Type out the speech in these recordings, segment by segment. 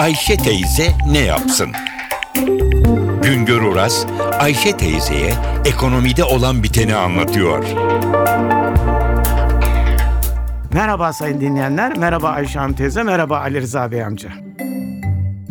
Ayşe teyze ne yapsın? Güngör Oras, Ayşe teyzeye ekonomide olan biteni anlatıyor. Merhaba sayın dinleyenler, merhaba Ayşe Hanım teyze, merhaba Ali Rıza Bey amca.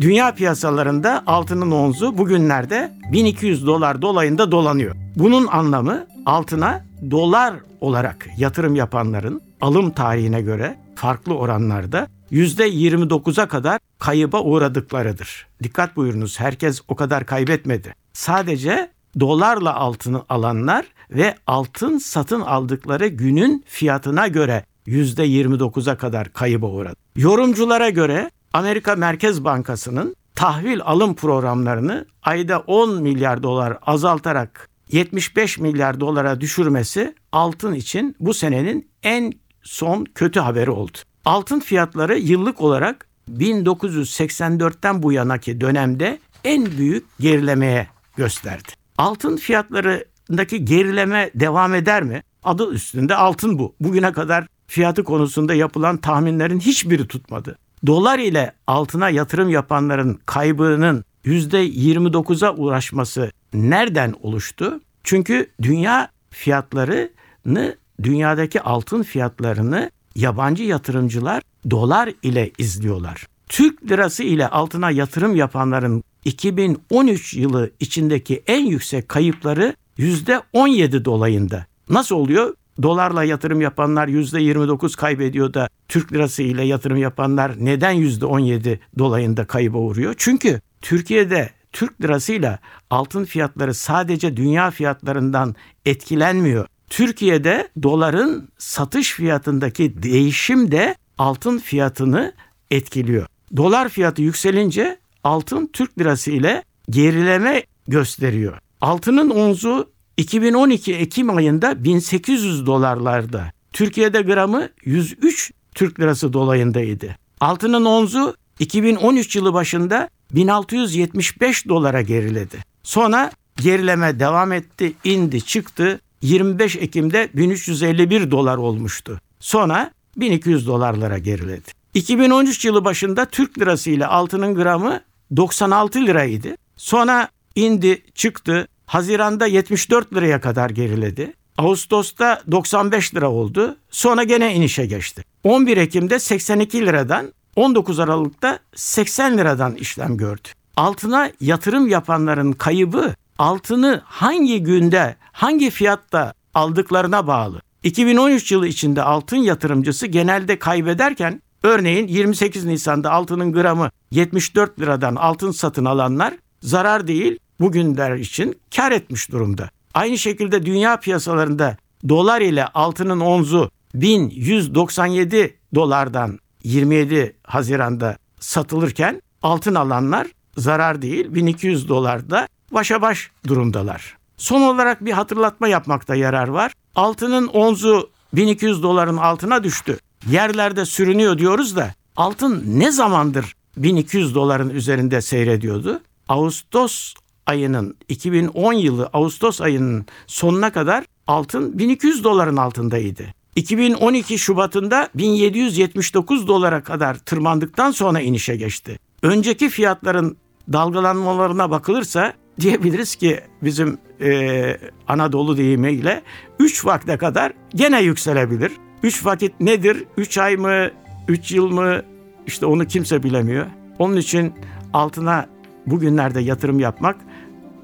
Dünya piyasalarında altının onzu bugünlerde 1200 dolar dolayında dolanıyor. Bunun anlamı altına dolar olarak yatırım yapanların alım tarihine göre farklı oranlarda %29'a kadar kayıba uğradıklarıdır. Dikkat buyurunuz herkes o kadar kaybetmedi. Sadece dolarla altını alanlar ve altın satın aldıkları günün fiyatına göre %29'a kadar kayıba uğradı. Yorumculara göre Amerika Merkez Bankası'nın tahvil alım programlarını ayda 10 milyar dolar azaltarak 75 milyar dolara düşürmesi altın için bu senenin en son kötü haberi oldu. Altın fiyatları yıllık olarak 1984'ten bu yanaki dönemde en büyük gerilemeye gösterdi. Altın fiyatlarındaki gerileme devam eder mi? Adı üstünde altın bu. Bugüne kadar fiyatı konusunda yapılan tahminlerin hiçbiri tutmadı. Dolar ile altına yatırım yapanların kaybının %29'a ulaşması nereden oluştu? Çünkü dünya fiyatlarını, dünyadaki altın fiyatlarını yabancı yatırımcılar dolar ile izliyorlar. Türk lirası ile altına yatırım yapanların 2013 yılı içindeki en yüksek kayıpları %17 dolayında. Nasıl oluyor? Dolarla yatırım yapanlar %29 kaybediyor da Türk lirası ile yatırım yapanlar neden %17 dolayında kayıba uğruyor? Çünkü Türkiye'de Türk lirasıyla altın fiyatları sadece dünya fiyatlarından etkilenmiyor. Türkiye'de doların satış fiyatındaki değişim de altın fiyatını etkiliyor. Dolar fiyatı yükselince altın Türk lirası ile gerileme gösteriyor. Altının onzu 2012 Ekim ayında 1800 dolarlarda. Türkiye'de gramı 103 Türk lirası dolayındaydı. Altının onzu 2013 yılı başında 1675 dolara geriledi. Sonra gerileme devam etti, indi, çıktı. 25 Ekim'de 1351 dolar olmuştu. Sonra 1200 dolarlara geriledi. 2013 yılı başında Türk lirası ile altının gramı 96 liraydı. Sonra indi, çıktı. Haziranda 74 liraya kadar geriledi. Ağustos'ta 95 lira oldu. Sonra gene inişe geçti. 11 Ekim'de 82 liradan 19 Aralık'ta 80 liradan işlem gördü. Altına yatırım yapanların kaybı altını hangi günde, hangi fiyatta aldıklarına bağlı. 2013 yılı içinde altın yatırımcısı genelde kaybederken örneğin 28 Nisan'da altının gramı 74 liradan altın satın alanlar zarar değil bugünler için kar etmiş durumda. Aynı şekilde dünya piyasalarında dolar ile altının onzu 1197 dolardan 27 Haziran'da satılırken altın alanlar zarar değil 1200 dolarda başa baş durumdalar. Son olarak bir hatırlatma yapmakta yarar var. Altının onzu 1200 doların altına düştü. Yerlerde sürünüyor diyoruz da altın ne zamandır 1200 doların üzerinde seyrediyordu? Ağustos ayının 2010 yılı Ağustos ayının sonuna kadar altın 1200 doların altındaydı. 2012 Şubat'ında 1779 dolara kadar tırmandıktan sonra inişe geçti. Önceki fiyatların dalgalanmalarına bakılırsa diyebiliriz ki bizim e, Anadolu deyimiyle 3 vakte kadar gene yükselebilir. 3 vakit nedir? 3 ay mı? 3 yıl mı? İşte onu kimse bilemiyor. Onun için altına bugünlerde yatırım yapmak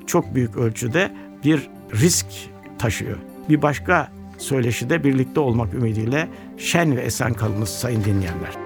çok büyük ölçüde bir risk taşıyor. Bir başka söyleşide birlikte olmak ümidiyle şen ve esen kalınız sayın dinleyenler.